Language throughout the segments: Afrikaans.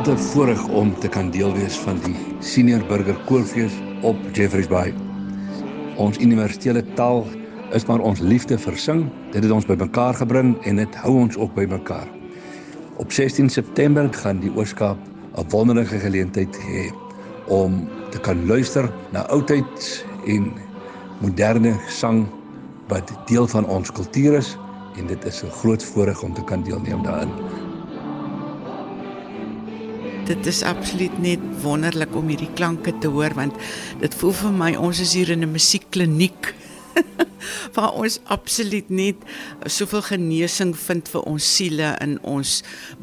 Wat 'n voorreg om te kan deel wees van die senior burger koorfees op Jeffreys Bay. Ons universele taal is maar ons liefde vir sing. Dit het ons bymekaar gebring en dit hou ons ook bymekaar. Op 16 September gaan die Ooskaap 'n wonderlike geleentheid hê om te kan luister na oudheid en moderne sang wat deel van ons kultuur is en dit is 'n groot voorreg om te kan deelneem daarin. Dit is absoluut net wonderlik om hierdie klanke te hoor want dit voel vir my ons is hier in 'n musiekkliniek waar ons absoluut net soveel genesing vind vir ons siele in ons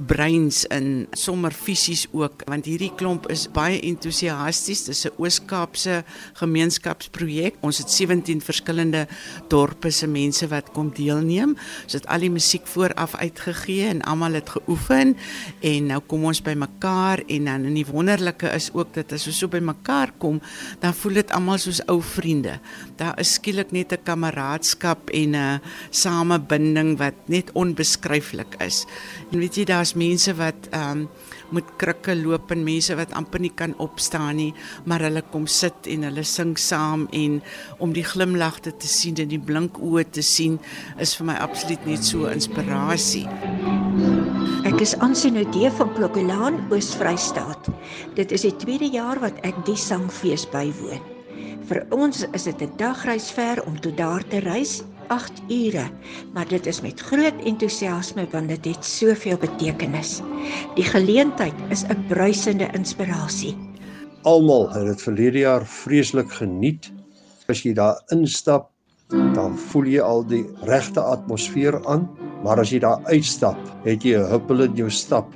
breins in sommer fisies ook want hierdie klomp is baie entoesiasties. Dis 'n Oos-Kaapse gemeenskapsprojek. Ons het 17 verskillende dorpe se mense wat kom deelneem. Ons het al die musiek vooraf uitgegee en almal het geoefen en nou kom ons by mekaar en dan in die wonderlike is ook dat as ons so by mekaar kom dan voel dit almal soos ou vriende. Daar is skielik net 'n kameraadskap en 'n samebinding wat net onbeskryflik is. En weet jy daar's mense wat ehm um, met krikke loop en mense wat amper nie kan opstaan nie, maar hulle kom sit en hulle sing saam en om die glimlagte te sien en die blink oë te sien is vir my absoluut net so inspirasie. Ek is Ansenodee van Klokkelaan, Oos-Vrystaat. Dit is die tweede jaar wat ek die sangfees bywoon. Vir ons is dit 'n dagreis ver om tot daar te reis, 8 ure, maar dit is met groot entoesiasme want dit het soveel betekenis. Die geleentheid is 'n bruisende inspirasie. Almal het dit verlede jaar vreeslik geniet. As jy daar instap, dan voel jy al die regte atmosfeer aan, maar as jy daar uitstap, het jy 'n huppel in jou stap.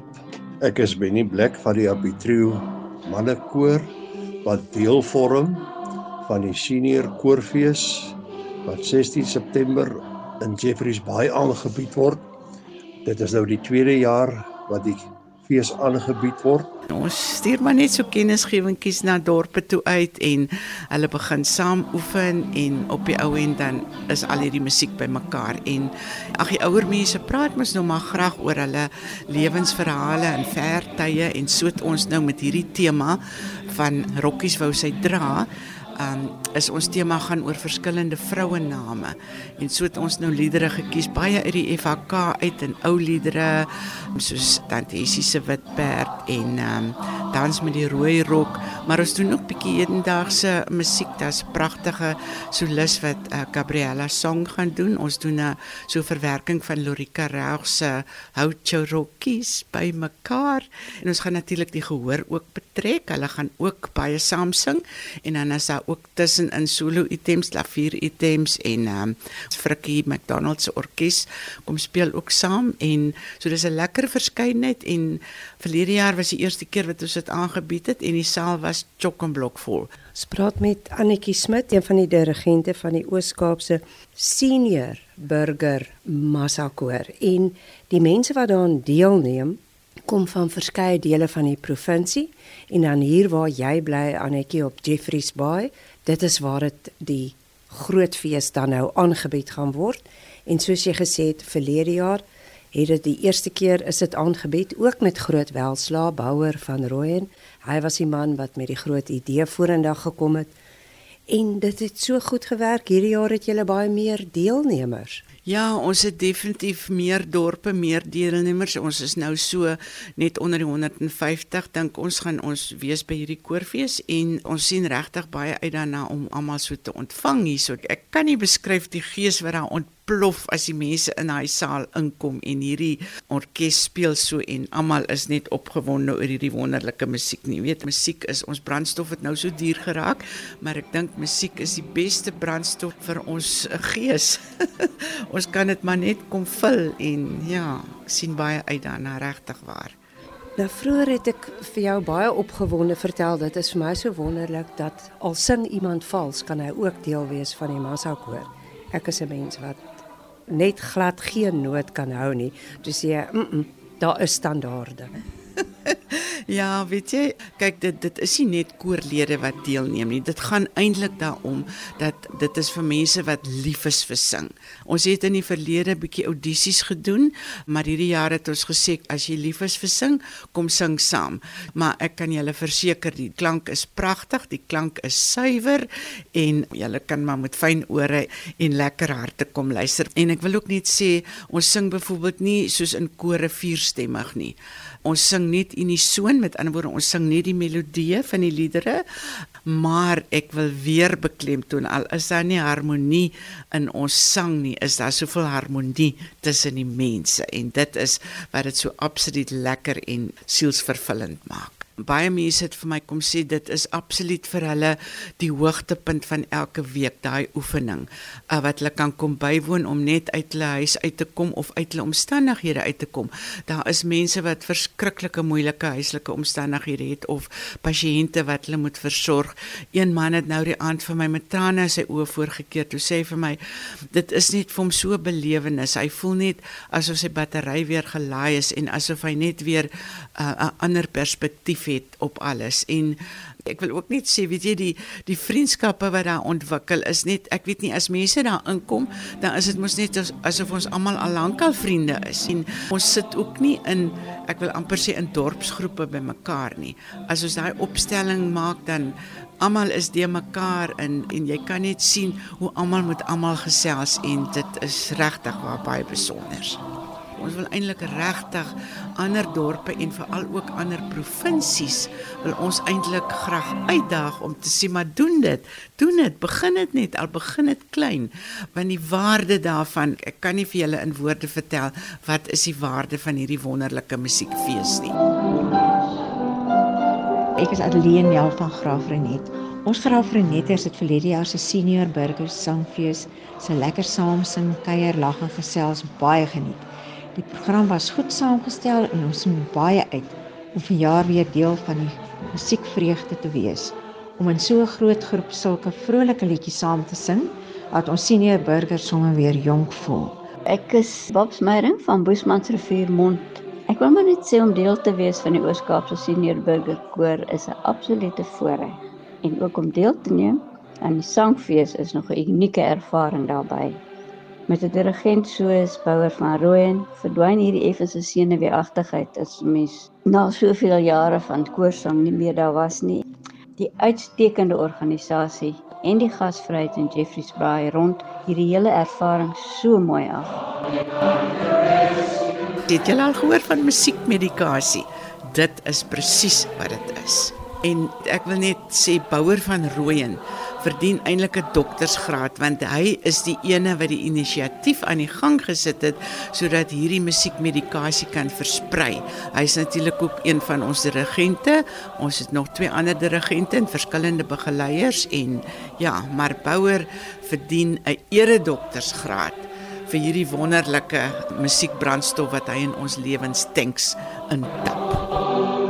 Ek is Benny Black van die Abitrio mannekoor wat deel vorm van die senior koorfees wat 16 September in Jeffreys Bay aangebied word. Dit is nou die tweede jaar wat die fees aangebied word. Ons stuur maar net so kennisgewingkies na dorpe toe uit en hulle begin saam oefen en op die ou end dan is al hierdie musiek bymekaar en ag die ouer mense praat mos nou maar graag oor hulle lewensverhale en vertye en so het ons nou met hierdie tema van Rokkies wou sy dra um, is ons tema gaan oor verskillende vrouenname. En so het ons nou liedere gekies baie uit die FHK uit en ou liedere soos Tante Essie se witperd en um, dans met die rooi rok. Maar ons doen ook bietjie hedendaagse musiek daar's pragtige solis wat uh, Gabriella Song gaan doen. Ons doen 'n so verwerking van Lorika Reg se Houtjou Rockies by mekaar. En ons gaan natuurlik die gehoor ook betrek. Hulle gaan ook baie saam sing. En dan is daar ook tussen in solo items, klavier items en ehm um, Frikkie McDonald se orkes kom speel ook saam en so dis 'n lekker verskeidenheid en verlede jaar was die eerste keer wat ons dit aangebied het en die saal was chock-en-blok vol. Ons praat met Annetjie Smit, een van die dirigente van die Oos-Kaapse Senior Burger Massakoor en die mense wat daaraan deelneem kom van verskeie dele van die provinsie en dan hier waar jy bly Annetjie op Jeffreys Bay dit is waar dit die groot fees dan nou aangebied gaan word. En soos jy gesê het verlede jaar het dit die eerste keer is dit aangebied ook met groot welslaa bouer van Rooyen. Hy was die man wat met die groot idee vorendag gekom het. En dit het so goed gewerk hierdie jaar het jy baie meer deelnemers Ja, ons het definitief meer dorpe, meer deelnemers. Ons is nou so net onder die 150. Dink ons gaan ons wees by hierdie koorfees en ons sien regtig baie uit daarna om almal so te ontvang hierso. Ek kan nie beskryf die gees wat daar ont ontplof as die mense in daai saal inkom en hierdie orkes speel so en almal is net opgewonde oor hierdie wonderlike musiek. Nie weet musiek is ons brandstof het nou so duur geraak, maar ek dink musiek is die beste brandstof vir ons gees. ons kan dit maar net kom vul en ja, ek sien baie uit daarna regtig waar. Nou vroeër het ek vir jou baie opgewonde vertel dit is vir my so wonderlik dat al sing iemand vals kan hy ook deel wees van die massa koor. Ek is 'n mens wat net glad geen noot kan hou nie. Toe sê jy, mm -mm, daar is standaarde. Ja, weet jy, kyk dit dit is nie net koorlede wat deelneem nie. Dit gaan eintlik daaroor dat dit is vir mense wat lief is vir sing. Ons het in die verlede bietjie audisies gedoen, maar hierdie jaar het ons gesê as jy lief is vir sing, kom sing saam. Maar ek kan julle verseker die klank is pragtig, die klank is suiwer en julle kan maar met fyn ore en lekker harte kom luister. En ek wil ook net sê ons sing byvoorbeeld nie soos in kore vierstemmig nie. Ons sing net unisoon, met ander woorde ons sing net die melodieë van die liedere, maar ek wil weer beklemtoon al is daar nie harmonie in ons sang nie, is daar soveel harmonie tussen die mense. En dit is wat dit so absoluut lekker en sielsvervullend maak baie mense het vir my kom sê dit is absoluut vir hulle die hoogtepunt van elke week daai oefening uh, wat hulle kan kom bywoon om net uit hulle huis uit te kom of uit hulle omstandighede uit te kom. Daar is mense wat verskriklike moeilike huislike omstandighede het of pasiënte wat hulle moet versorg. Een man het nou die aand vir my met trane in sy oë voorgekeer toe sê vir my dit is net vir hom so belewenis. Hy voel net asof sy battery weer gelaai is en asof hy net weer uh, 'n uh, ander perspektief het op alles. En ek wil ook net sê weet jy die die vriendskappe wat daar ontwikkel is net ek weet nie as mense daar inkom dan is dit mos net as, asof ons almal al lankal vriende is. En ons sit ook nie in ek wil amper sê in dorpsgroepe bymekaar nie. As ons daai opstelling maak dan almal is de mekaar in en jy kan net sien hoe almal met almal gesels en dit is regtig baie besonder ons wil eintlik regtig ander dorpe en veral ook ander provinsies wil ons eintlik graag uitdaag om te sê maar doen dit doen dit begin dit net al begin dit klein. Want die waarde daarvan ek kan nie vir julle in woorde vertel wat is die waarde van hierdie wonderlike musiekfees nie. Ek is Adeline Jal van Graafrenet Ons Graafrenet het dit verlede jaar se senior burgers sangfees se lekker saam sing, kuier, lag en gesels baie geniet. Die program was goed saamgestel en ons sien baie uit om vanjaar weer deel van die musiekvreugde te wees. Om in so 'n groot groep sulke vrolike liedjies saam te sing, laat ons senior burgers sommer weer jonk voel. Ek is Babs Meyering van Boesmansriviermond. Ek wil maar net sê om deel te wees van die Oos-Kaapse Senior Burger Koor is 'n absolute voorreg en ook om deel te neem aan die sangfees is nog 'n unieke ervaring daarbey. Met 'n dirigent soos Bouwer van Rooyen verdwyn hierdie effense senuweeagtigheid as mens na soveel jare van koorsang nie meer daar was nie. Die uitstekende organisasie en die gasvryheid in Jeffrey's Bay rond hierdie hele ervaring so mooi af. Het jy al gehoor van musiekmedikasie? Dit is presies wat dit is. En ek wil net sê Bouwer van Rooyen verdien eintlik 'n doktorsgraad want hy is die ene wat die inisiatief aan die gang gesit het sodat hierdie musiekmedikasie kan versprei. Hy is natuurlik ook een van ons dirigente. Ons het nog twee ander dirigente en verskillende begeleiers en ja, maar Bouwer verdien 'n eredoktorsgraad vir hierdie wonderlike musiekbrandstof wat hy in ons lewens tanks intap.